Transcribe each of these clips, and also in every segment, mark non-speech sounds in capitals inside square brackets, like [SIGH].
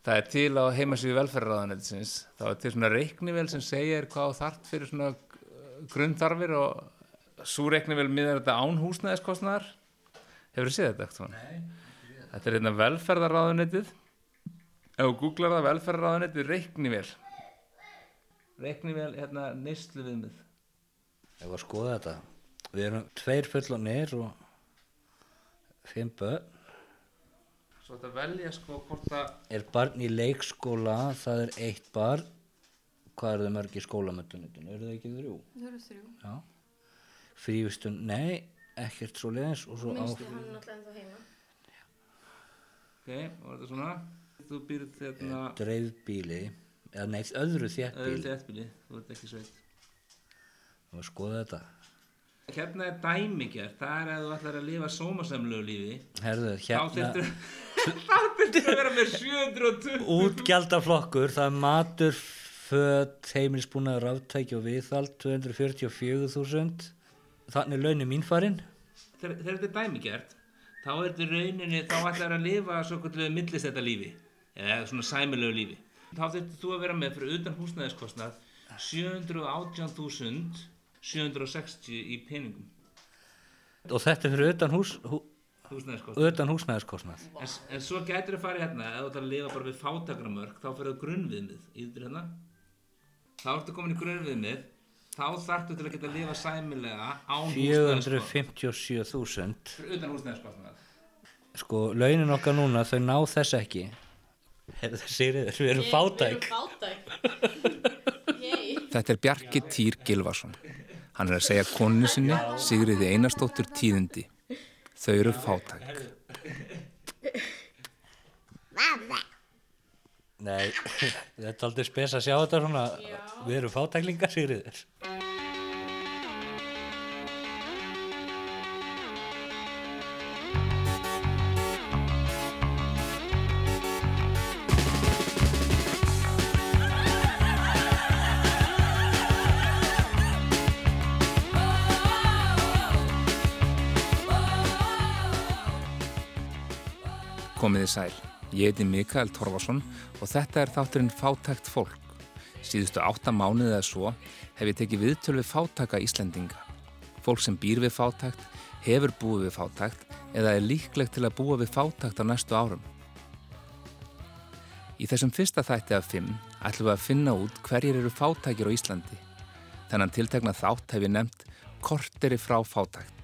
Það er til á heimasíðu velferðarraðanetsins, þá er til svona reiknivel sem segir hvað þart fyrir svona grunnþarfir og svo reiknivel miðar þetta án húsnæðiskostnar. Hefur þið séð þetta ekkert svona? Nei. Þetta er hérna velferðarraðanetið. Ef þú googlar það velferðarraðanetið reiknivel. Reiknivel hérna neyslu viðmið. Var að skoða þetta. Við erum tveir fullonir og fimm börn. Svo þetta velja sko hvort það... Er barn í leikskóla, það er eitt barn. Hvað er það mörg í skólamöndunitinu? Eru það ekki þrjú? Það eru þrjú. Já. Frívistun, nei, ekkert svo leiðins. Og svo á Minnstu hann er náttúrulega ennþá heima. Ok, og þetta svona. Þú býrð hérna... dreifbíli, eða neitt öðru Öðru þéttbíli. þéttbíli, þú ert ekki sveit. Ég var að skoða þetta. Hérna er dæmigjart, það er að þú ætlar að lifa sómasamlegu lífi. Herðu, hérna, [LAUGHS] þá þurftur að vera með 720. útgjaldaflokkur, það er matur, föt, heimilisbúnaður, ráttæki og viðhald, 244.000. Þannig launin mín farin. Þegar þetta er dæmigjart, þá er þetta rauninni, þá ætlar að lifa svo kvöldulega millist þetta lífi, eða svona sæmilegu lífi. Þá þurftur þú að vera með fyrir utan húsnæðiskostnað 718.760 í peningum Og þetta er fyrir utan, hús, hú, húsnæðiskostnað. utan húsnæðiskostnað. En, en svo gætir að fara hérna, ef þú ætlar að lifa bara við fátakramörk, þá fyrir það grunnviðmið, íður hérna. Þá ertu komin í grunnviðmið, þá þarftu til að geta að lifa sæmilega án húsnæðiskostnað. 457.000. Fyrir utan húsnæðiskostnað. Sko, launin okkar núna, þau ná þess ekki. Við erum fátæk. Við erum fátæk. Þetta er Bjarki Týr Gilvason. Hann er að segja konu sinni, Sigriði Einarstóttur tíðindi. Þau eru fátæk. Nei, [LAUGHS] þetta er aldrei spes að sjá þetta svona. Við erum fátæklingar, Sigriður. Komiði sæl. Ég heiti Mikael Torfason og þetta er þátturinn Fátækt fólk. Síðustu átta mánuðið eða svo hef ég tekið viðtöl við fátæka Íslendinga. Fólk sem býr við fátækt, hefur búið við fátækt eða er líklegt til að búa við fátækt á næstu árum. Í þessum fyrsta þætti af fimm ætlum við að finna út hverjir eru fátækir á Íslandi. Þennan tiltekna þátt hef ég nefnt korteri frá fátækt.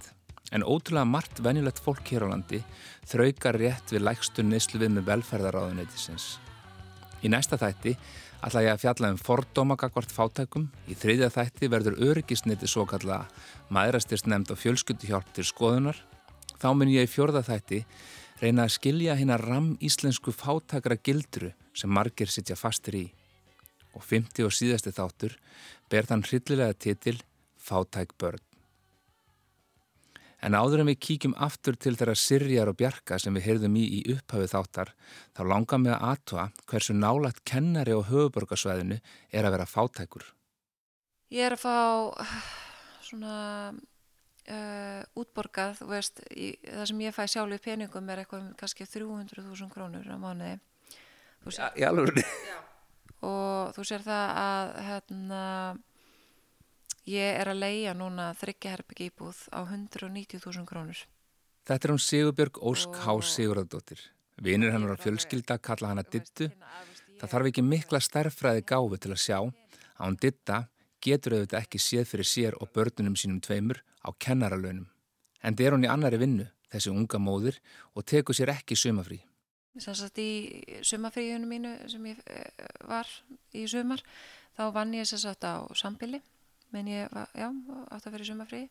En ótrúlega margt venjulegt fólk hér á landi þraukar rétt við lægstu neyslu við með velferðaráðuneytisins. Í næsta þætti ætla ég að fjalla um fordómagakvart fátækum. Í þriðja þætti verður öryggisniti svo kalla maðurastyrst nefnd og fjölskyldihjálp til skoðunar. Þá mun ég í fjórða þætti reyna að skilja hérna ram íslensku fátækra gildru sem margir sitja fastir í. Og fymti og síðasti þáttur ber þann hryllilega titil Fátæk börn. En áður en við kíkjum aftur til þeirra Sirjar og Bjarka sem við heyrðum í í upphafið þáttar, þá langar mig að atua hversu nálagt kennari á höfuborgarsvæðinu er að vera fátækur. Ég er að fá [SIGHS] svona uh, útborgað, þú veist, í, það sem ég fæ sjálf í peningum er eitthvað um kannski 300.000 krónur á mánuði. Sér, Í alveg. og þú sér það að hérna, ég er að leia núna þryggjaherbyggi íbúð á 190.000 krónur. Þetta er hún Sigurbjörg Ósk H. Og- Sigurðardóttir. Vinir hennar á fjölskylda kalla hana Dittu. Það þarf ekki mikla stærfræði gáfi til að sjá að hún Ditta getur auðvitað ekki séð fyrir sér og börnunum sínum tveimur á kennaralaunum. En það er hún í annari vinnu, þessi unga móðir, og tekur sér ekki sumafrí. sem sagt í sumafríðunum mínu sem ég eh, var í sumar þá vann ég sem sagt á sambili menn ég var, já, átt að vera í sumafríði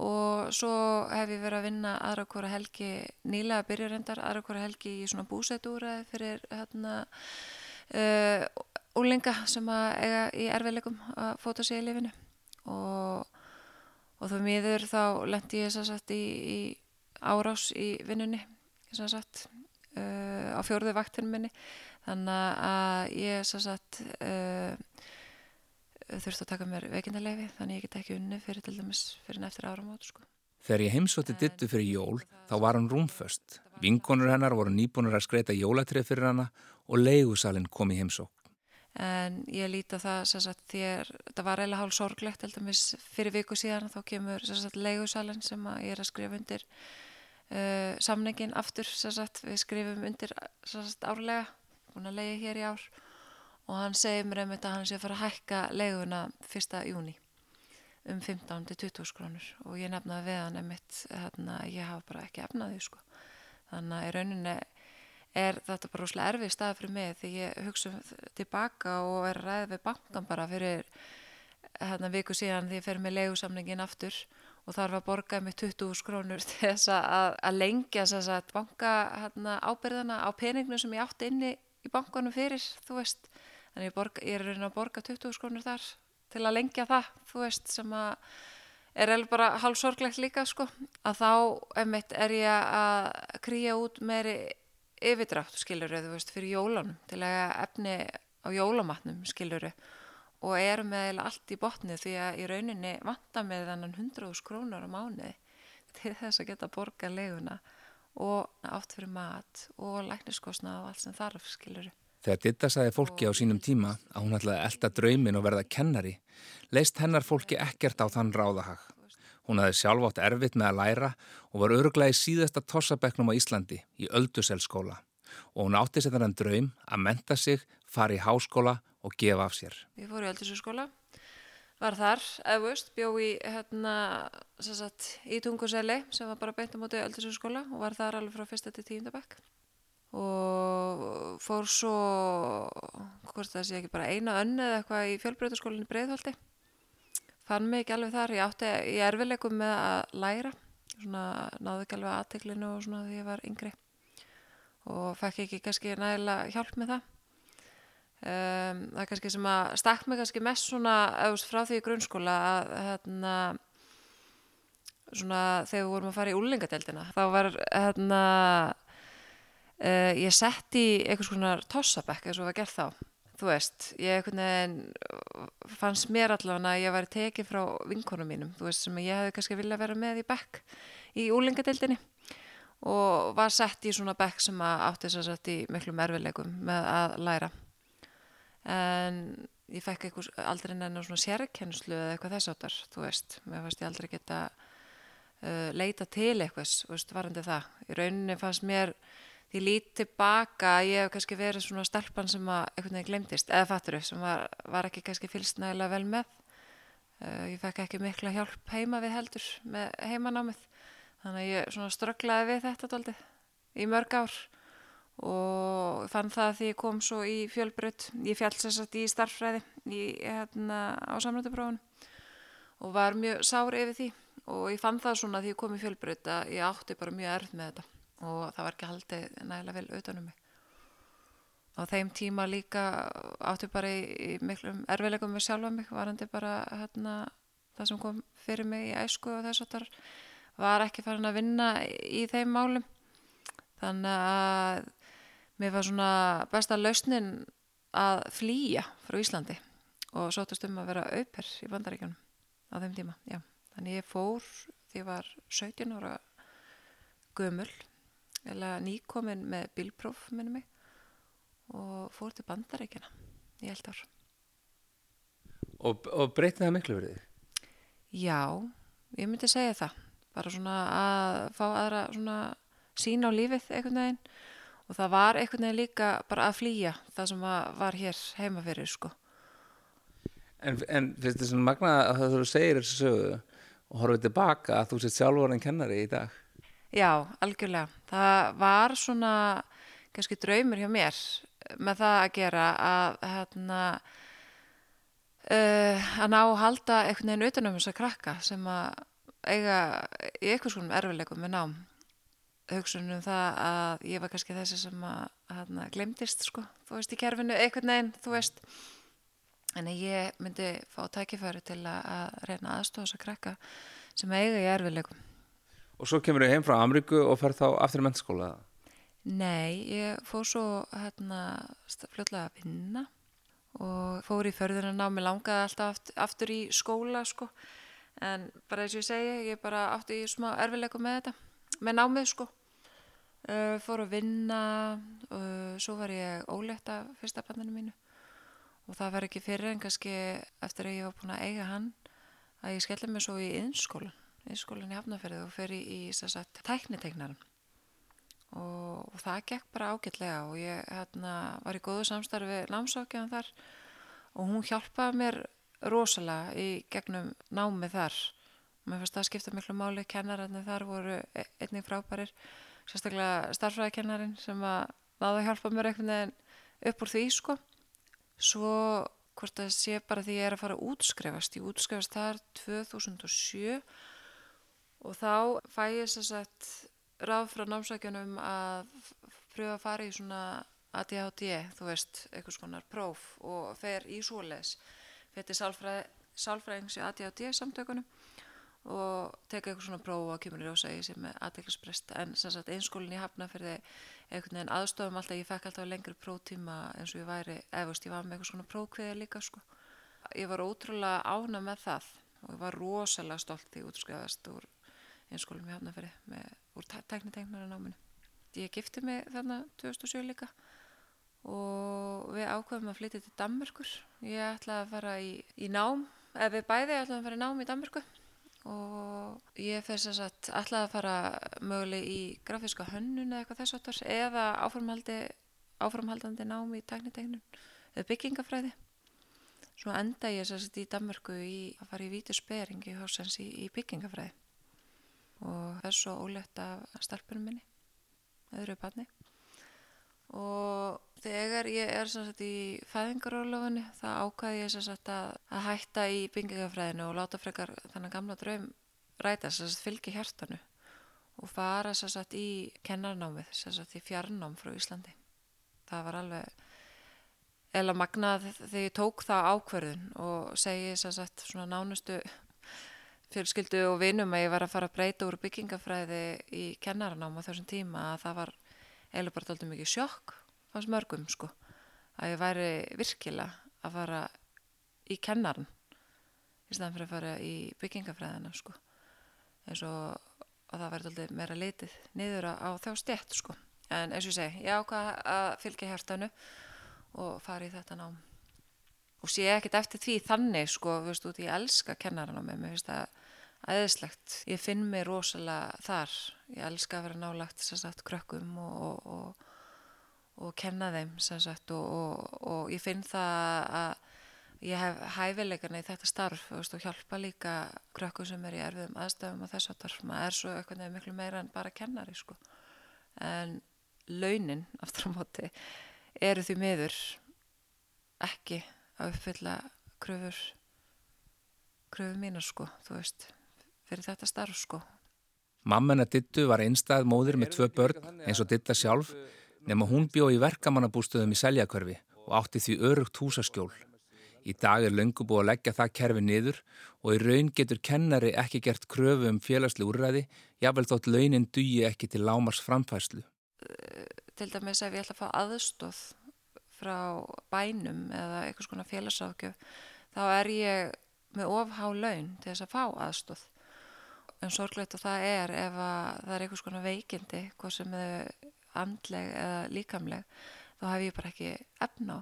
og svo hef ég verið að vinna aðra hvora helgi nýlega byrjarendar, aðra hvora helgi í svona búsætúraði fyrir hérna uh, úlinga sem að eiga í erfiðleikum að fóta sig í lifinu og, og þú miður þá lendi ég sem sagt í, í árás í vinnunni sem sagt uh, á fjórðu vaktinu minni. Þannig að ég sem sagt uh, þurfti að taka mér veikindarleifi þannig ég get ekki unni fyrir til dæmis fyrir eftir áramót sko. Þegar ég heimsótti dittu fyrir jól þá var hann rúmföst. Vinkonur hennar voru nýbúnur að skreita jólatrið fyrir hana og leigusalinn kom í heimsók. En ég líti að það, sem sagt, þér, það var eiginlega hálf sorglegt, held að mis fyrir viku síðan þá kemur, sem sagt, leigusalinn sem að ég er að skrifa undir uh, samningin aftur, sem sagt, við skrifum undir, sem sagt, árlega, búin að leiði hér í ár og hann segir mér einmitt að hann sé að fara að hækka leiguna 1. júni um 15 til 20 krónur og ég nefnaði við hann einmitt hérna, ég hafa bara ekki efnaði sko. þannig að í rauninni er þetta bara rosalega erfið stað fyrir mig því ég hugsa tilbaka og er ræðið við bankan bara fyrir hérna viku síðan því ég fer með leigusamningin aftur og þarf að borga með 20 krónur til þess að, að lengja þess að banka hérna, ábyrðana á peninginu sem ég átti inni í bankanum fyrir, þú veist þannig ég, borga, ég er raunin að borga 20 krónur þar til að lengja það, þú veist, sem að er eða bara hálf sorglegt líka, sko, að þá, emitt, er ég að krýja út meiri yfirdrátt, skiluru, þú veist, fyrir jólanum, til að efni á jólamatnum, skiluru, og erum með allt í botni því að í rauninni vanta með þannan 100.000 krónur á mánuði til þess að geta borga leguna og átt fyrir mat og lækniskosna og allt sem þarf, skiluru. Þegar Ditta sagði fólki á sínum tíma að hún ætlaði að elda draumin og verða kennari, leist hennar fólki ekkert á þann ráðahag. Hún hafði sjálf átt erfitt með að læra og var öruglega í síðasta tossabeknum á Íslandi í Ölduselsskóla og hún átti sér þannan draum að menta sig, fara í háskóla og gefa af sér. Ég fór í Ölduselsskóla, var þar, veist, bjó í, hérna, sagt, í Tunguseli sem var bara beint á móti Ölduselsskóla og var þar alveg frá fyrsta til tíundabekk og fór svo hvort það sé ekki bara eina önnu eða eitthvað í fjölbreytarskólinni Breiðholti. Fann mig ekki alveg þar ég átti í erfileikum með að læra. Svona náðu ekki alveg aðteglinu og svona því ég var yngri. Og fekk ekki kannski nægilega hjálp með það. Um, það er kannski sem að stakk mig kannski mest svona auðvist frá því í grunnskóla að hérna svona þegar við vorum að fara í úlingadeldina þá var hérna Uh, ég sett í einhvers konar tossabekk eins og var gert þá þú veist, ég veginn fannst mér allavega að ég væri tekið frá vinkonum mínum, þú veist, sem ég hefði kannski viljað vera með í bekk í úlingadeildinni og var sett í svona bekk sem átti þess að sett í miklu mervilegum með að læra. En ég fekk einhvers, aldrei nefn á svona sérkennslu eða eitthvað þess áttar, þú veist. Mér fannst ég aldrei geta uh, leita til eitthvað, þú veist, varandi það. Í rauninni fannst mér því lít tilbaka að ég hef kannski verið svona stelpann sem að einhvern veginn glemtist eða fatturu sem var, var ekki kannski fylst nægilega vel með. Uh, ég fekk ekki mikla hjálp heima við heldur með heimanámið. Þannig að ég svona strögglaði við þetta doldið í mörg ár og fann það því ég kom svo í fjölbröð ég fjallsessat í starffræði í, hérna, á samrættuprófun og var mjög sár yfir því. Og ég fann það svona því ég kom í fjölbröð að ég átti bara mjög erð með þetta og það var ekki haldið nægilega vel auðvitað um mig. Á þeim tíma líka áttu bara í, í miklum erfileikum með sjálfa mig, varandi bara hérna, það sem kom fyrir mig í æsku og þess að það var ekki farin að vinna í þeim málum. Þannig að mér var svona besta lausnin að flýja frá Íslandi og sótast um að vera auper í bandaríkjunum á þeim tíma. Já. Þannig ég fór því ég var 17 ára gömul eða nýkomin með bilpróf minnum mig og fór til bandarækjana í held ár Og, og breytið það miklu verið? Já, ég myndi segja það bara svona að fá aðra svona sín á lífið einhvern veginn og það var einhvern veginn líka bara að flýja það sem var hér heima fyrir sko En, en finnst þið svona magna að það þú segir þessu sögu og horfið tilbaka að þú sett sjálfur en kennari í dag? Já, algjörlega. Það var svona kannski draumur hjá mér með það að gera að hérna uh, að ná að halda einhvern veginn utanum þess að krakka sem að eiga í einhvers konum erfileikum með nám. Hugsunum það að ég var kannski þessi sem að hérna, glemdist sko, þú veist í kerfinu einhvern veginn, þú veist. En ég myndi fá tækifæri til að, að reyna aðstofa þess að krakka sem eiga í erfileikum Og svo kemur þið heim frá Amríku og fer þá aftur í mennskóla? Nei, ég fór svo hérna fljóðlega að vinna og fór í förðuna ná, mér langaði alltaf aftur, aftur í skóla sko, en bara eins og ég segi, ég bara átti í smá erfileikum með þetta, með námið sko. Uh, fór að vinna uh, svo var ég ólétt af fyrsta bandinu mínu. Og það var ekki fyrir en kannski eftir að ég var búin að eiga hann að ég skelli mig svo í innskólan innskólan í Hafnarferði og fer í, í sagt, tæknitegnaran og, og það gekk bara ágætlega og ég hérna, var í góðu samstarfi námsákjaðan þar og hún hjálpaði mér rosalega í gegnum námið þar. Mér finnst það að skipta miklu máli kennararnir þar voru e- einnig frábærir sérstaklega starfræðikennarin sem að náðu að hjálpa mér einhvern veginn upp úr því sko. Svo hvort það sé bara því ég er að fara að útskrefast ég útskrefast þar 2007 og þá fæ ég sér sagt ráð frá námsækjunum að pröfa að fara í svona ADHD, þú veist, eitthvað skonar próf og fer í svoleis fer til sálfræðings í ADHD samtökunum og teka eitthvað svona próf og kemur í rjósægi sem er aðeinsprest en sagt einskólinn í Hafnarferði einhvern veginn aðstofum alltaf, ég fekk alltaf lengri próftíma eins og ég væri, eða veist, ég var með eitthvað svona prófkveði líka sko. Ég var ótrúlega ána með það og ég var rosalega stolt í útskriðast úr einskólum í Hafnarferði með, úr tæknitegnar náminu. Ég gifti mig þarna 2007 líka og við ákveðum að flytja til Danmörkur. Ég ætlaði að fara í, í nám, eða við bæði ætlaðum að fara í nám í Danmörku og ég fyrst að ætlaði að fara möguleg í grafíska hönnun eða eitthvað þess aftar eða áframhaldandi nám í tæknitegnun eða byggingafræði. Svo enda ég sérst í Danmörku í að fara í vítusberingi hásens í, í byggingafræði og það er svo ólegt af starpunum minni, öðru barni. Og þegar ég er sagt, í fæðingarólofinu það ákvaði ég sagt, að, að hætta í byggingafræðinu og láta frekar þannig gamla draum ræta sagt, fylgi hjartanu og fara í kennarnámið í fjarnám frá Íslandi. Það var alveg eða magnað þegar ég tók það ákverðun og segi nánustu fjölskyldu og vinum að ég var að fara að breyta úr byggingafræði í kennarnám á þessum tíma að það var eiginlega bara doldið mikið sjokk fannst mörgum sko að ég væri virkilega að fara í kennarn í staðan fyrir að fara í byggingafræðina sko eins og að það væri doldið meira litið niður á þjá stjætt sko. En eins og ég segi, ég ákvað að fylgja hjartanu og fara í þetta nám. Og sé ekkert eftir því þannig sko, þú veist, út ég elska kennaran á mig, mér finnst það aðeinslegt. Ég finn mig rosalega þar. Ég elska að vera nálagt sagt, krökkum og, og, og, og kenna þeim sagt, og ég finn það að ég hef hæfileikana í þetta starf veist, og hjálpa líka krökkum sem er í erfiðum aðstæðum og þess að þarf. Maður er svo eitthvað nefnir miklu meira en bara kennari sko. En launin [LAUGHS] aftur á móti eru því miður ekki að uppfylla kröfur kröfur mínar sko, þú veist fyrir þetta starf sko. Mamma Dittu var einstað móðir með tvö börn eins og Ditta sjálf nema hún bjó í verkamannabústöðum í seljakörfi og átti því örugt húsaskjól. Í dag er löngu búið að leggja það kerfi niður og í raun getur kennari ekki gert kröfu um félagsli úrræði, jável þótt launin dugi ekki til lámars framfæslu. Til dæmis ef ég ætla að fá aðstóð frá bænum eða eitthvað svona félagsákjöf, þá er ég með ofhá laun til þess að fá aðstóð en sorglegt og það er ef það er einhvers konar veikindi hvað sem er andleg eða líkamleg þá hef ég bara ekki efna á,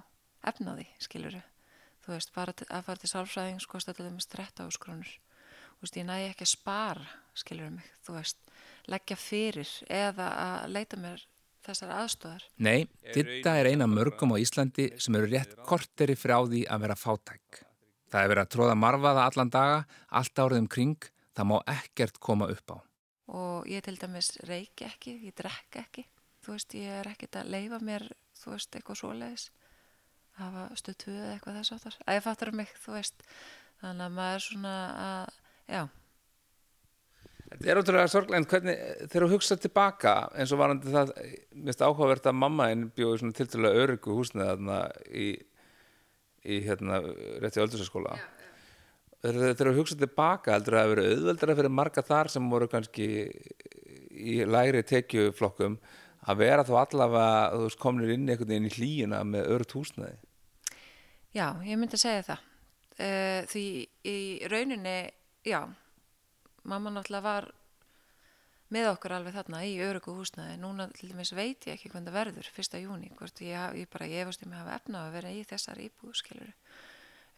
efna á því, skiluru þú veist, bara að fara til sálfræðing sko stöldið með stretta áskrónur þú veist, ég næ ekki að spara, skiluru mig þú veist, leggja fyrir eða að leita mér þessar aðstóðar. Nei, þetta er eina mörgum á Íslandi sem eru rétt korteri frá því að vera fátæk. Það er verið að tróða marfaða allan daga, allt árið um kring það má ekkert koma upp á. Og ég til dæmis reiki ekki, ég drekk ekki, þú veist, ég er ekkert að leifa mér, þú veist, eitthvað svoleiðis, að hafa stöðtuð eða eitthvað þess áttar, að ég fattur um mig, þú veist, þannig að maður er svona að, já. Þetta er ótrúlega sorgleginn, hvernig, þegar þú hugsaði tilbaka, eins og varandi það, mest áhugavert að mamma einn bjóði svona tilturlega öryggu húsnið þarna í, í hérna, rétti öldursaskóla. Já þegar þú hugsaði tilbaka heldur það að vera auðveldra fyrir marga þar sem voru kannski í læri tekjuflokkum að vera þá allavega veist komnir inn einhvern veginn í hlýjuna með öðru túsnaði Já, ég myndi að segja það uh, því í rauninni já, mamma náttúrulega var með okkur alveg þarna í örugu húsnaði. Núna til dæmis veit ég ekki hvernig það verður fyrsta júni, hvort ég, ég bara ég efast um að hafa efna að vera í þessar íbúð, skilur.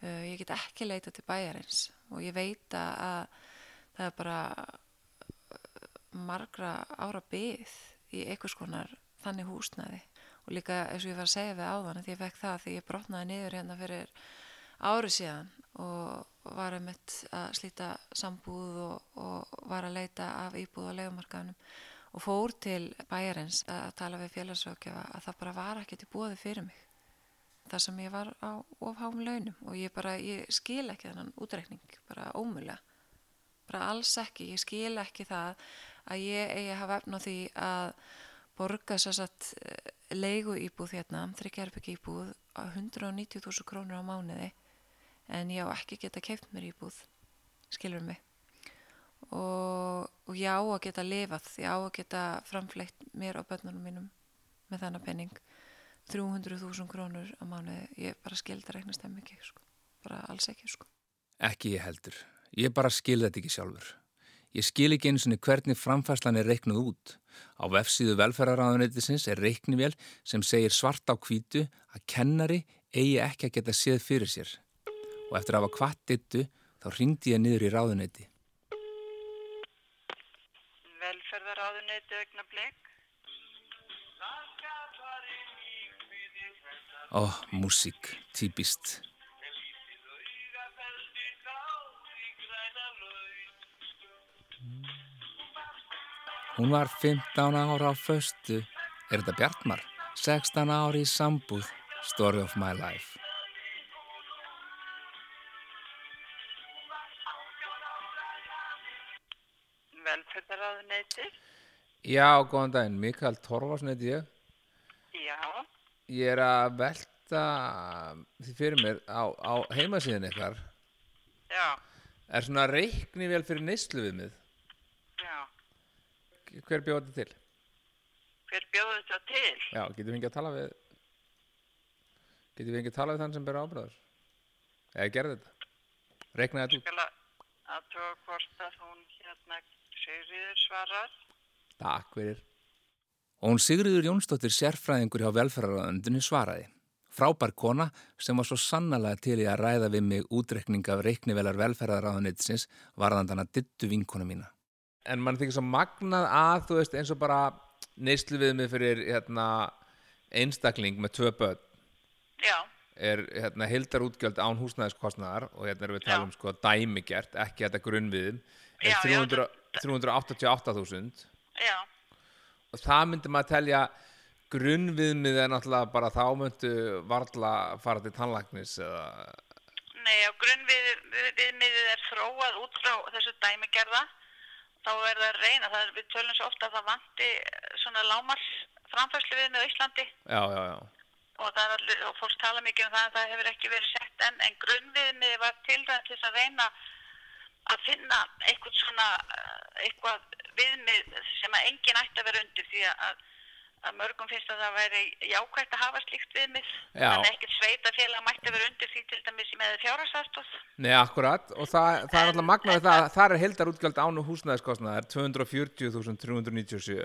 Uh, ég get ekki leita til bæjarins og ég veit að, að það er bara uh, margra ára byggð í einhvers konar þannig húsnaði og líka eins og ég var að segja við áðan að ég fekk það því ég brotnaði niður hérna fyrir ári síðan og var einmitt að slíta sambúð og, og var að leita af íbúð á legumarkaðunum og fór til bæjarins að tala við félagsrákjafa að það bara var ekkert í búði fyrir mig þar sem ég var á ofháum launum og ég bara, ég skil ekki þennan útreikning, bara ómulega bara alls ekki, ég skil ekki það að ég eigi að hafa efna því að borga sér satt leigu íbúð hérna, þryggjarbyggja íbúð á 190.000 krónur á mánuði en ég á ekki geta keift mér íbúð, skilur mig? Og, og ég á að geta lifað, ég á að geta framfleitt mér á börnunum mínum með þannig penning 300.000 krónur á mánuði, ég bara skildi að reiknast þeim ekki, sko. bara alls ekki sko. Ekki ég heldur. Ég bara skil þetta ekki sjálfur. Ég skil ekki eins og hvernig framfæslan er reiknuð út. Á vefsíðu velferðaráðuneytisins er reiknivél sem segir svart á hvítu að kennari eigi ekki að geta séð fyrir sér. Og eftir að hafa kvart dittu þá ringdi ég niður í ráðuneyti. Velferðaráðuneyti augna blik. Ó, músík, típist. Hún var 15 ára á föstu. Er þetta Bjartmar? 16 ári í sambúð. Story of my life. Velferðaráðuneyti. Já, góðan daginn. Mikael Torfarsson heiti ég. Ég er að velta því fyrir mér á, á heimasíðin ykkar. já, Er svona reikni vel fyrir neyslu við já. Hver bjóð þetta til? Hver bjóðu þetta til? Já, getum við ekki að tala við Getum við ekki að tala við þann sem ber ábræður? Eða gerði þetta? Reiknaði þetta út? Skal að aðtóa hvort að hún hérna Sigriður svarar. Takk fyrir. Og hún Sigriður Jónsdóttir sérfræðingur hjá velferðarraðundinu svaraði. Frábær kona sem var svo sannlega til í að ræða við mig útrekning af reiknivelar velferðarraðunitsins varðandana dittu vinkona mína. En mann þykir svo magnað að, þú veist, eins og bara neyslu við mig fyrir hérna, einstakling með tvö börn Já, er hérna, hildarútgjöld án húsnæðiskostnaðar og hérna erum við að tala um sko dæmigert, ekki þetta grunnviðum, er Já, já, 300 388.000 já, það myndi maður telja grunnviðmið er náttúrulega bara þá myndu varla fara til tannlagnis eða nei, grunnviðmiðið er þróað út frá þessu dæmigerða. Þá er það að reyna, það er, við tölum svo ofta að það vanti svona lámars framfærslu viðmið á Íslandi já, já, já, og, það er, allir- og fólk tala mikið um það að það hefur ekki verið sett en, en grunnviðmiðið var til þess að reyna að finna eitthvað svona eh, eitthvað viðmið sem að enginn ætti að vera undir því að, að mörgum finnst að það væri jákvægt að hafa slíkt viðmið. Já. þannig að ekkert sveitafélag mætti vera undir því til dæmis með fjárhagsaðstóð nei akkurat og það, það er alltaf magnaði það að það er hildarútgjöld án húsnæðiskostnaðar 240.397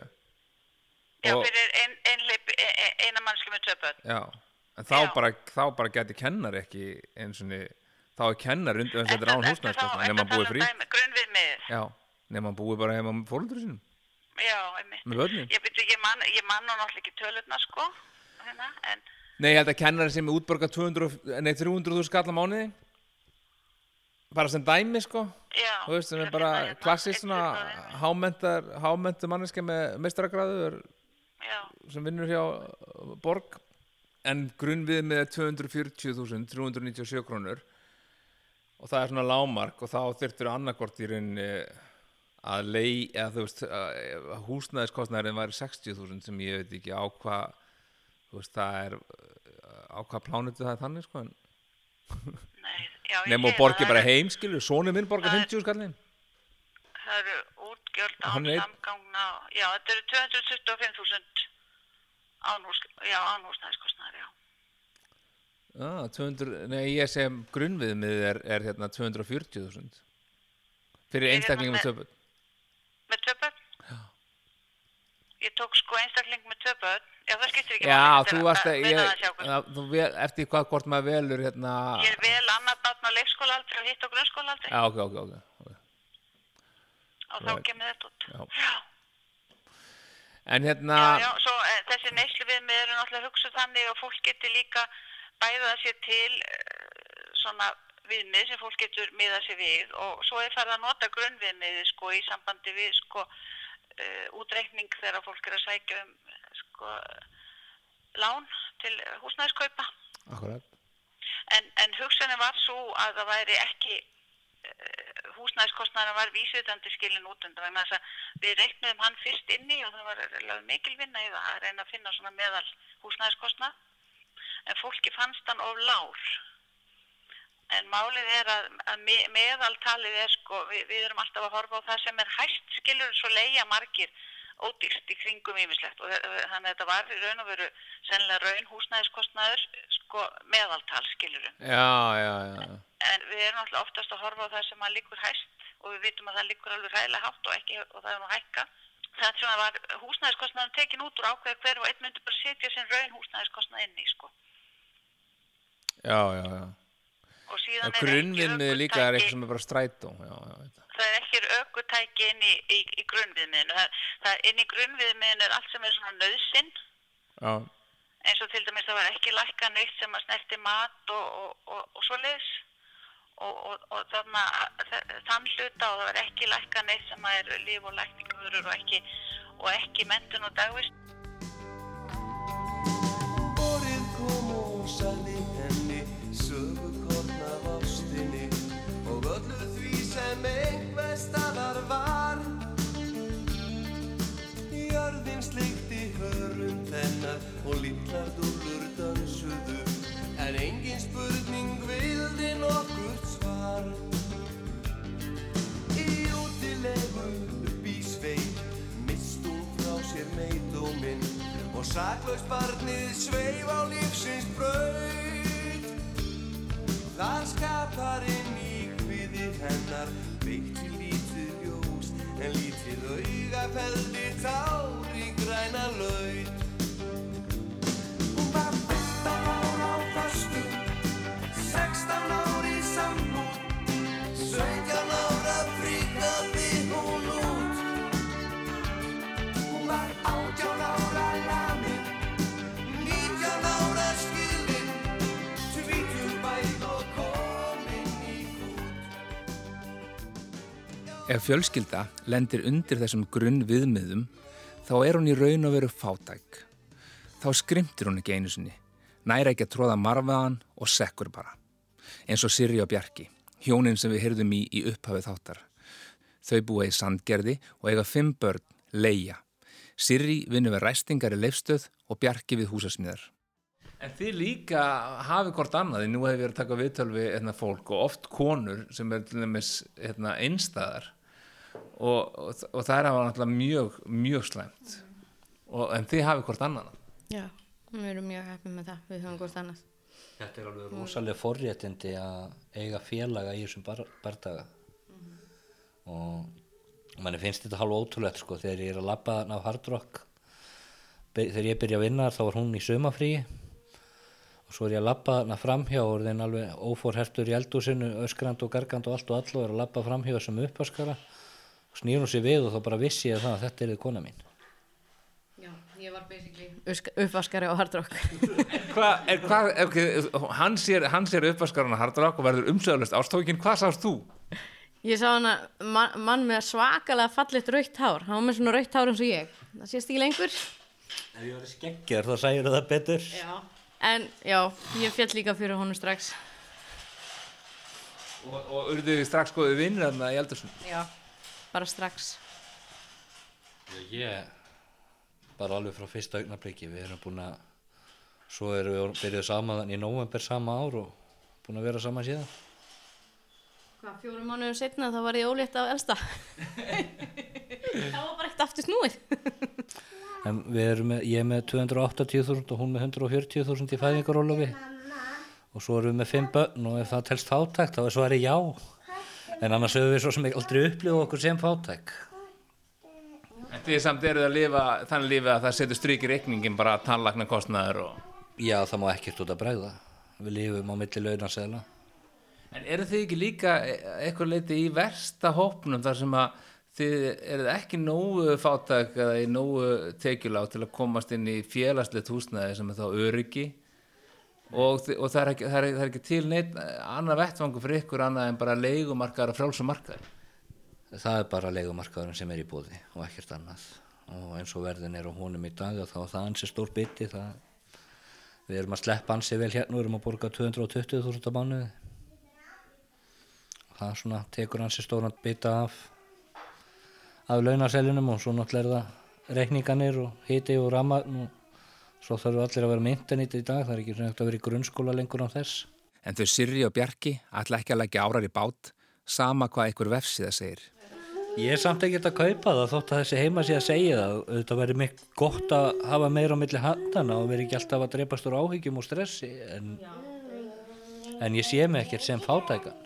já, Og- fyrir ein, einleip, ein, ein, eina mannski með töpöld já, en þá Já. bara, bara geti kennar ekki eins og þá er kennar undir þess að þetta er án húsnæðiskostnaðar nema hann búið frí. nema hann búið bara heima með fólundur sínum. Já, ég, byrju, ég man, ég man nú náttúrulega ekki tölurna sko hérna, en Nei, ég held að kennari sem er útborgað 200, nei, 300.000 skall á mánuði. Bara sem dæmi sko. Já þú veist, sem er bara klassist hámentu manneska með meistaragráður já, sem vinnur hjá uh, Borg. En grunnvið með 240.397 krónur og það er svona lámark og þá þyrftur annarkvort í rauninni að lei, eða þú veist húsnæðiskostnæðurinn væri 60.000 sem ég veit ekki á hvað þú veist, það er á hvað plánutu það er þannig sko en nefnum og borgi það, bara heim skilur, sonu minn borgar Það er- 50 skallin Það eru Hann er- samgangna, já, þetta eru 225.000 án hús, já, án húsnæðiskostnaðar, já. Ah, 200, nei ég sem grunnviðmið er, er hérna 240.000 Fyrir Ég einstaklingum með- töpun. með tvö börn. Ég tók sko einstakling með börn. Já, það skiptir ekki Já, þú varst að ég, já, eftir hvað hvort maður velur hérna, Ég er vel annað barn á leikskólaaldri og hitt á grunnskólaaldri já, ok, ok, ok, ok. og þá right. kemur þetta út. Já. Já, En hérna, já, já, svo e, þessi neyslu við eru náttúrulega hugsuð þannig og fólk getur líka bæða sér til e, svona viðmið sem fólk getur miða sér við og svo er farið að nota grunnviðmiði sko í sambandi við sko uh, útreikning þegar fólk er að sækja um sko lán til húsnæðiskaupa. akkurat, En, en hugsunin var svo að það væri ekki uh, húsnæðiskostnæðan var vísvitandi skilin út undan vegna þess að við reiknum hann fyrst inni og það var mikil vinna í það að reyna að finna svona meðal húsnæðiskostnað en fólki fannst hann of lár. En málið er að, að me, meðaltalið er sko við, við erum alltaf að horfa á það sem er hæst skilur svo leia margir ódýrst í kringum yfislegt og þannig að þetta var í raun og veru sennilega raun húsnæðiskostnaður sko meðaltal skilur já, já, já, en við erum alltaf oftast að horfa á það sem að líkur hæst og við vitum að það líkur alveg ræðilega hátt og, ekki, og það er nú hækka. Það sem var húsnæðiskostnaðum tekin út úr ákveða hver og einn myndi bara setja sinn raun húsnæðiskostnað inn í sko já, já, já. og síðan er grunnvinnmið ekki líka er eitthvað sem er bara strætó, það. er ekki aukutæki inn í, í, í grunnviðmiðinu. Það, það inn í grunnviðmiðinu er allt sem er svona nöðsinn Já, eins og til dæmis það var ekki lækka neitt sem að snerti mat og, og, og, og svo leiðis og, og, og þarna þann hluta og það var ekki lækka neitt sem að er líf og lækningavörur og ekki, ekki mentun og dagvist upp í sveit mist hún frá sér meidóminn og saklaus barnið sveif á lífsins braut. Þar skaparinn í hviði hennar veikti lítið ljós en lítið auga feldi Ef fjölskylda lendir undir þessum grunn viðmiðum, þá er hún í raun og veru fátæk. Þá skrimtir hún ekki einu sinni, næra ekki að tróða marfaðan og sekkur bara. Eins og Sirri og Bjarki, hjónin sem við heyrðum í í upphafið þáttar. Þau búa í sandgerði og eiga fimm börn, leia. Sirri vinnur við ræstingar í leifstöð og Bjarki við húsasmíðar. En þið líka hafið hvort annað, því nú hefur við verið að taka viðtöl við hérna, fólk og oft konur sem er til dæmis hérna, einstæðar og, og, og það er náttúrulega mjög, mjög slæmt. Og, en þið hafið hvort annað. Já, við erum mjög heppið með það, við höfum hvort annað. Þetta er alveg rosalega forréttindi að eiga félaga í þessum bar bardaga. Og manni finnst þetta halv ótrúlegt sko. Þegar ég er að labba þarna á Hard Rock þegar ég byrja að vinna þá var hún í sömafríi og svo er ég að labba þarna framhjá og er þeim alveg óforhertur í eldúsinu öskrand og gargand og allt og all og er að labba framhjá sem uppaskara og snýr hún sér við og þá bara vissi ég það að þetta er kona mín Já, ég var basically uppvaskari á hardrock. [LAUGHS] Hvað, er, hvað, okay, hann sér, hann sér uppaskarana hardrock og verður umsöðalust ástókin, hvað sást þú? Ég sá hana man, mann með svakalega fallit raukt hár, hann var með svona raukt hár eins og ég. Það sést ekki lengur. Ef ég var skeggjar þá sægur það betur Já. En já, ég fjall líka fyrir honum strax. Og, og urðu strax skoðið vinnir þarna í eldursun? Já, bara strax. Ég bara alveg frá fyrsta augnabliki við erum búin að svo erum við byrjuð saman í november sama ár og búin að vera saman síðan Hvað, fjórum mánuðum setna þá var ég ólétt af elsta. það var bara ekkert aftur snúið. en við erum með, ég er með 280.000 og hún með 140.000 í fæðingarólofi og svo erum við með 5 börn og ef það telst fátækt þá er svarið já en annars höfum við svo sem aldrei upplifa okkur sem fátæk. En þið samt eruð að lifa þannig lífi að það setur stryk í reikningin bara tannlagna kostnaður og... já það má ekkert út að bregða. Við lifum á milli launasegla En eru þið ekki líka e- eitthvað leiti í versta hópnum þar sem að þið eruð ekki nógu fátæk eða í nógu tekjulátt til að komast inn í félagslegt húsnæði sem er þá öryggi og, og það, er ekki, það, er, það er ekki til neitt annað vettvangu fyrir ykkur annað en bara leigumarkaðar og frjálsumarkaðar. það er bara leigumarkaðurinn sem er í bóði og ekkert annað og eins og verðin er á honum í dag og þá er það ansi stór það, við erum að sleppa ansi vel hérna við erum að borga 220.000 á mánuði það svona tekur ansi stóran bita af af launaselinum og svo náttúrulega er það reikninganir og hiti og ramagn og svo þarf allir að vera með internet í dag það er ekki eftir að vera í grunnskóla lengur á þess. En þau Sirri og Bjarki ætla ekki að leggja árar í bát sama hvað einhver vefsíða segir. Ég er samt ekkert að kaupa það þótt að þessi heima sé að segja það. Þetta verður mikið gott að hafa meira á milli handana og verður ekki alltaf að dreipast úr áhyggjum og stressi en, en ég sé mig ekkert sem fátækan.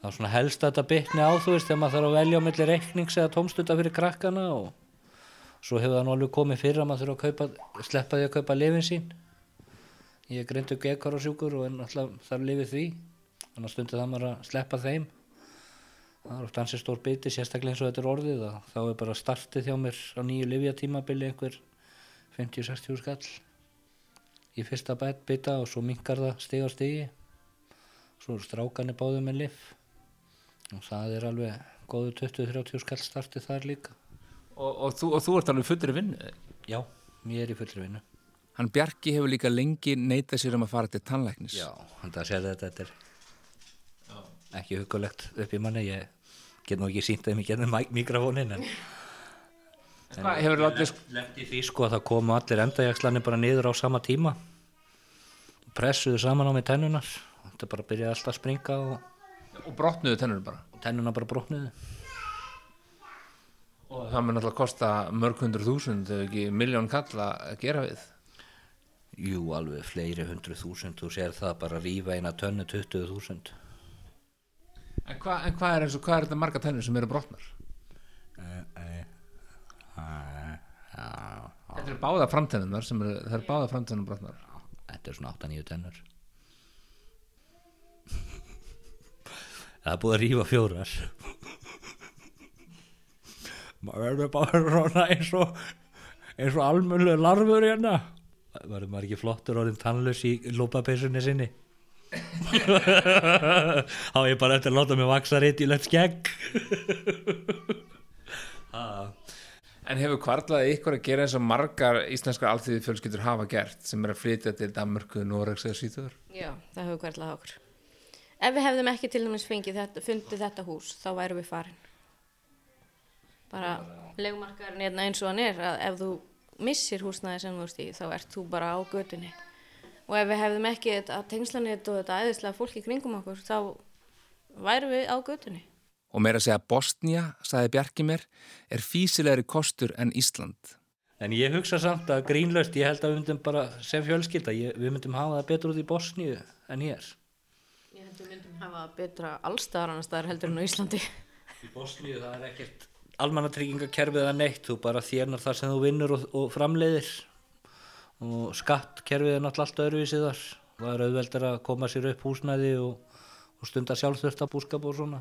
Þá svona helst að þetta bytni á þú veist þegar maður þarf að velja á milli reiknings eða tómstunda fyrir krakkana og svo hefur það nú alveg komið fyrir að maður þurfa að kaupa, sleppa því að kaupa lifin sín. Ég grindu gekar og sjúkur og alltaf þarf lifið því. Þannig að stundu það maður að sleppa þeim. Það er oft ansið stór biti sérstaklega eins og þetta er orðið þá er bara startið hjá mér á nýju livjatímabili einhver 50-60 skall í fyrsta bita og svo minkar það stig á stigi. Svo eru strákanir báðið með liv og það er alveg góðu 20-30 skall startið þar líka Og, og, þú, og þú ert alveg fullri vinnu. já, ég er í fullri vinnu Hann Bjarki hefur líka lengi neitað sér um að fara til tannlæknis. já, þannig að segja þetta þetta er ekki hugulegt upp í manni ég get nú ekki sínt þeim í gennum mikrofónin en Hvað hefur látið Lendi því sko að það komu allir endajakslanir bara niður á sama tíma pressuðu saman á mig tennunar þetta bara byrjaði alltaf að springa og, og brotnuðu tennur bara. og tennunar bara brotnuðu Og það mun alltaf kosta mörg hundru þúsund ef ekki miljón kalla að gera við. Jú, alveg fleiri hundru þúsund þú sér það bara rífa eina tönnu 20.000 En, hva, en hvað er eins og hvað er þetta marga tennur sem eru brotnar? Þetta eru báða framtennunar sem eru, það eru báða framtennum brotnar. Þetta er svona 8-9 tennur Það er búið að rífa fjórar maður verður bara svona eins og eins og almjölu larfur hérna verður maður ekki flottur orðin tannlaus í lópapeysunni sinni [LAUGHS] þá er ég bara eftir að láta mig vaksa reitt í lett skegg [LAUGHS] En hefur kvarlaði ykkur að gera eins og margar íslenskar alþýði fjölskyldur hafa gert sem er að flytja til Danmörku, Noregs eða Svíþjóður? Já, það hefur hverlað okkur. Ef við hefðum ekki til dæmis fengið þetta, fundið þetta hús, þá værum við farin. Bara legumarkaðurinn hérna eins og hann er, að ef þú missir húsnæði sem þú ert í, þá ert þú bara á götunni. Og ef við hefðum ekki þetta tengslanett og þetta æðislega fólk í kringum okkur, þá værum við á götunni. Og meira að segja Bosnia, sagði Bjarki mér, er físilegri kostur en Ísland. en ég hugsa samt að grínlaust ég held að við myndum bara sem fjölskylda ég, við myndum hafa það betur út í Bosníu en hér Ég held við myndum hafa betra allstaðar annars staðar heldur en á Íslandi. Í Bosníu það er ekkert almannatryggingakerfið eða neitt, þú bara þérnar það sem þú vinnur og, og framleiðir. Og skattkerfið er náttúrulega allt öðruvísið þar. Það er auðveldar að koma sér upp húsnæði og, og stunda sjálfþurfta búskap og svona.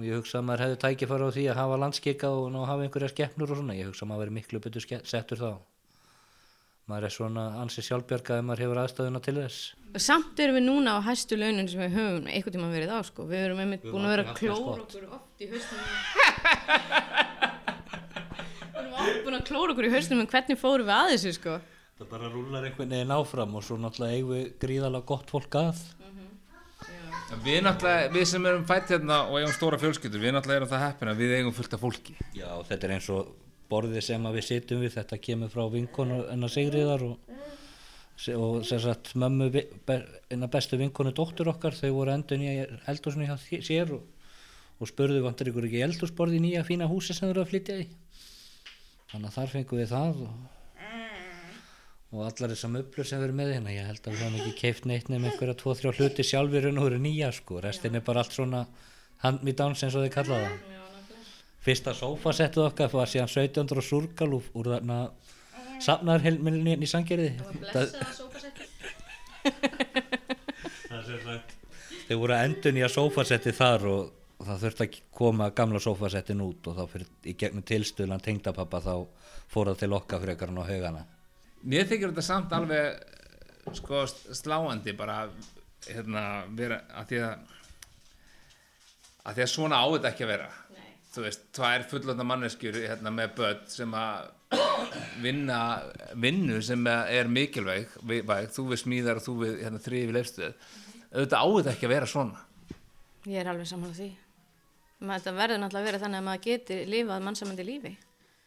Og ég hugsa að maður hefði tækifæra á því að hafa landskika og að hafa einhverja skeppnur og svona. Ég hugsa að maður veri miklu betur settur þá maður er svona ansi sjálfbjarga ef maður hefur aðstöðuna til þess Samt erum við núna á hæstu launin sem við höfum einhvern tíma verið á sko. Við erum einmitt Við búin að vera skott. okkur oft í hausnum. Við erum oft búin að klóra okkur í hausnum en hvernig fórum við að þessu sko. það bara rúlar einhvern veginn áfram og svo náttúrulega eigum við gríðalega gott fólk að Við náttúrulega, við sem erum fætt hérna og eigum stóra fjölskyldur, við náttúrulega erum það heppin að við eigum fullt af fólki. Já, þetta er eins og borðið sem að við sitjum við, þetta kemur frá vinkonu enna Sigriðar og, og sem sagt mömmu, be- eina bestu vinkonu dóttur okkar, þau voru endun í eldhúsinu hjá sér og, og spurðu vantar ykkur ekki eldhúsborð í nýja fína húsi sem þau eru að flytja í. Þannig að þar fengum við það og, og allar þessar möblur sem verður með hérna ég held að við höfum ekki keift neitt nefn einhverja tvo, þrjá hluti sjálfur en þú eru nýja sko, restin er bara allt svona hand me downs eins og þið kalla það fyrsta sófasettið okkar var síðan 1700 og surgal úr, þarna safnaður helminni í sangjörði Blessaða sófasettið. [LAUGHS] þeir voru að endun í að sófasettið þar og, það þurfti að koma gamla sófasettin út og þá fyrir í gegnum tilstöðlan tengdapappa þá fór það til okkar frekar hann á haugana Mér þykir þetta samt alveg sko sláandi bara hérna vera að því að að því að svona á þetta ekki að vera. Þú veist, tvær fullanda manneskjur hérna með börn sem að vinna vinnu sem er mikilvæg væg, þú við smíðar og þú við hérna, þrifi leifstöð auðvitað á þetta ekki að vera svona Ég er alveg sammála því. Ma- Þetta verður náttúrulega að vera þannig að maður geti lifað mannsamandi lífi.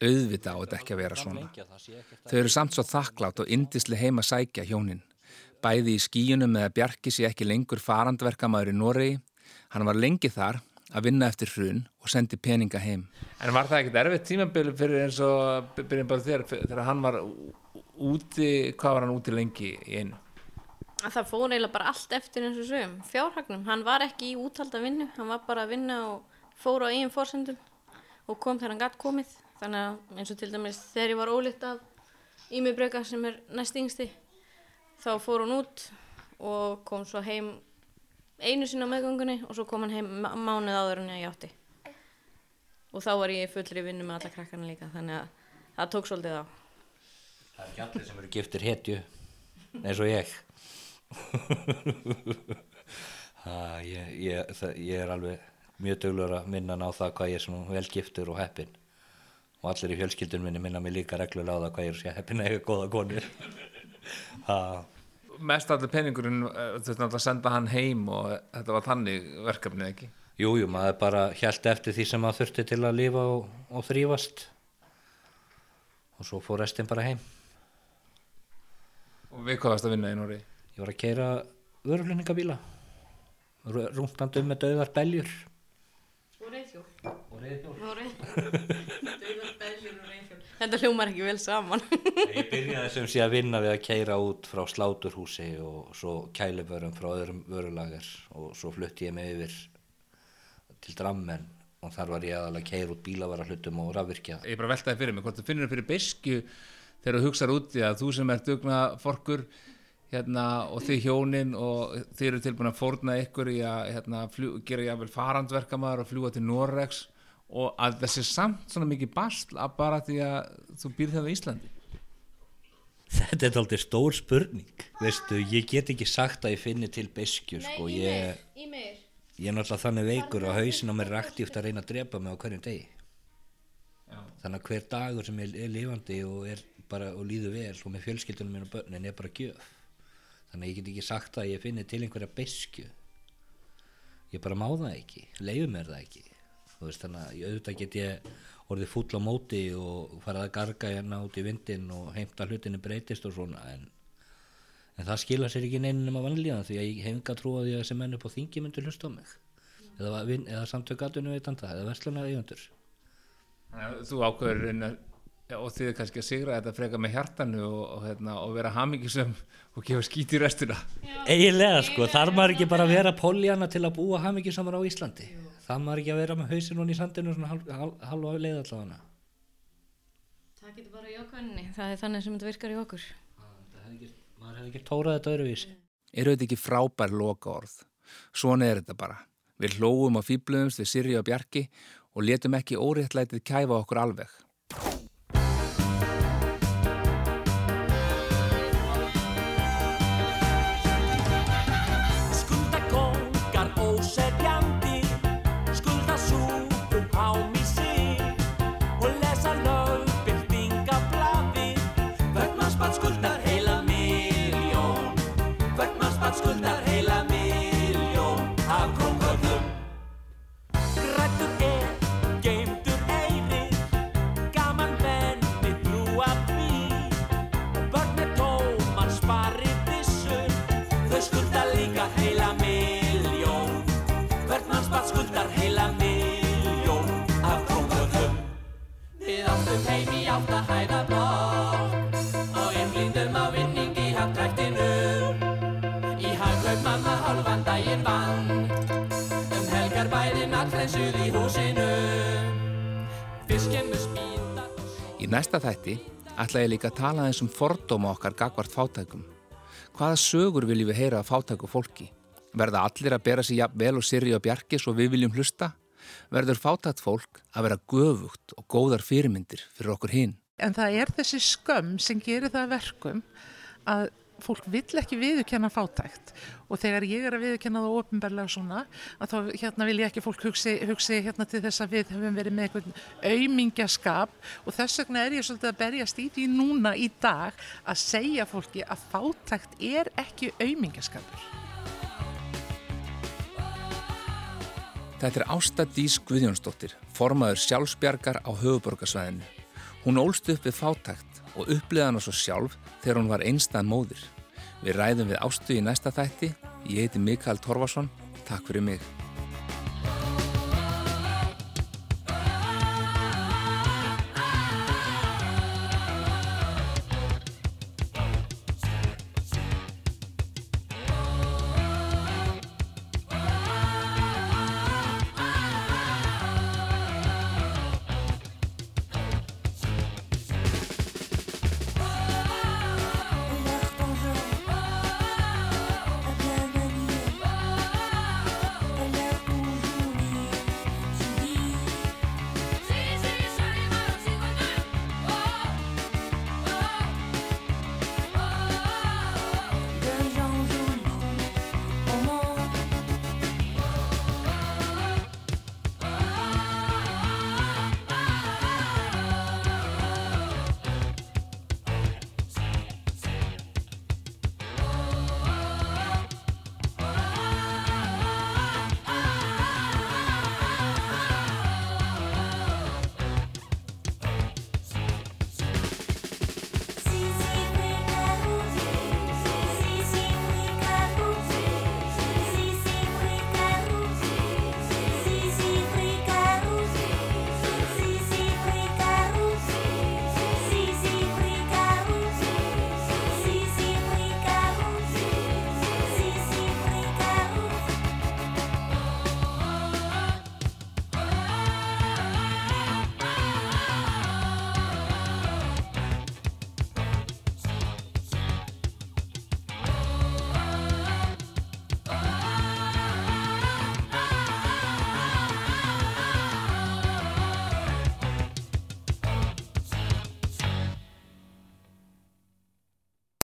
auðvitað á þetta ekki að vera svona Þau eru samt svo þakklátt og indisli heima sækja hjónin. Bæði í skíunum með að Bjarki sé ekki lengur farandverkamaður í Noregi. Hann var lengi þar að vinna eftir hrun og sendi peninga heim. En var það ekkert erfitt tímabili fyrir eins og byrjum bara þér þegar hann var úti, hvað var hann úti lengi í einu? Að það fór eiginlega bara allt eftir eins og sögum. Fjárhagnum, hann var ekki í úthalda vinnu, hann var bara að vinna og fór á eigin fórsendum og kom þegar hann gatt komið. Þannig að eins og til dæmis þegar ég var ólitt af Ímibreka sem er næst yngsti, þá fór hún út og kom svo heim einu sinni á meðgöngunni og svo kom hann heim mánuð áður en ég átti. Og þá var ég fullri vinnu með alla krakkana líka, þannig að það tók svolítið á. það er ekki allir sem eru giftir hetju eins og ég ha, ég, ég, það, ég er alveg mjög döglur að minna hann á það hvað ég er svona vel giftur og heppin og allir í fjölskyldun minni minna mig líka reglulega á það hvað ég er svo heppin að eiga góða konur ha, Mest allir peningurinn eh, þurfti náttúrulega að senda hann heim og þetta var þannig verkefnið ekki. jú, jú, maður bara hjælt eftir því sem maður þurfti til að lifa og, og þrýfast og svo fór restin bara heim Og við hvað varst að vinna í Noregi? ég var að keira vöruflutningabíla rúntandi um með döðar beljur Og reyðhjól. og reyðhjól [LAUGHS] Og reyðhjól. Dauðar beljur og reyðhjól. Þetta hljómar ekki vel saman. Ég byrjaði sem sé að vinna við að keira út frá sláturhúsi og svo kælibörum frá öðrum vörulager og svo flutti ég mig yfir til Drammen og þar var ég aðalega að keira út bílavara hlutum og rafvirkja. ég bara veltaði fyrir mig hvort þú finnur fyrir beiskju þegar þú hugsaður úti að þú sem ert dugna forkur hérna, og þið hjónin og þið eru tilbúin að fórna ykkur í að hérna, fljú, gera jáfnvel farandverkamaður og fljúa til Norex og að þessi samt svona mikið basl að bara því að þú býrð það í Íslandi Þetta er aldrei stór spurning, veistu, ég get ekki sagt að ég finni til beskju, sko, ég, ég er náttúrulega þannig veikur og hausin á mér er aktíft að reyna að drepa mig á hverjum degi. Já. Þannig að hver dagur sem er, er lifandi og, er bara, og líður vel og með fjölskyldunum minn og börnin er bara gjöf. Þannig að ég get ekki sagt að ég finni til einhverja beskju. Ég bara má það ekki, leiðu mér það ekki. Þú veist, þannig að auðvitað get ég orðið fúll á móti og farið að garga hérna út í vindin og heimta hlutinni breytist og svona en, en það skila sér ekki neinin nema vanlíðan því að ég hef enga trú á því að þessi menn upp á þingi myndu hlusta á mig. Eða, vin- eða samtök aðunum veitanda eða verslunar eigundur að þú ákveður inn að Já, og þið kannski að sigra þetta freka með hjartanu og, og, hérna, og vera hamingisum og gefa skít í restina. Eiginlega sko, þar maður ekki bara að vera poljana til að búa hamingisamar á Íslandi þar maður ekki að vera með hausinn hún í sandinu svona hal- hal- halva leið allavega. Það getur bara í ákvæmni. Það er þannig sem þetta virkar í okkur. maður hefði ekki tórað þetta öðruvísi. Eru þetta ekki frábær loka orð svona er þetta bara. Við hlóum og fýbluðumst við Sirri og Bjarki og letum ekki óréttlætið kæfa okkur alveg ætla ég líka að tala eins um fordóma okkar gagvart fátækum. Hvaða sögur viljum við heyra af fátæku fólki? Verða allir að bera sig jafn vel og sirri og bjarkis og við viljum hlusta? Verður fátækt fólk að vera göfugt og góðar fyrirmyndir fyrir okkur hinn? En það er þessi skömm sem gerir það að verkum að fólk vill ekki viðurkenna fátækt og þegar ég er að viðurkenna það ofinbarlega svona að þá hérna vil ég ekki fólk hugsi, hugsi hérna til þess að við höfum verið með einhvern aumingjaskap og þess vegna er ég svolítið að berjast í því núna í dag að segja fólki að fátækt er ekki aumingjaskapur. Þetta er Ásta Dís Guðjónsdóttir, formaður sjálfsbjargar á höfuborgarsvæðinu. Hún ólst upp við fátækt og uppliða hana svo sjálf þegar hún var einstað móðir. Við ræðum við Ástu í næsta þætti. Ég heiti Mikael Torfarsson. Takk fyrir mig.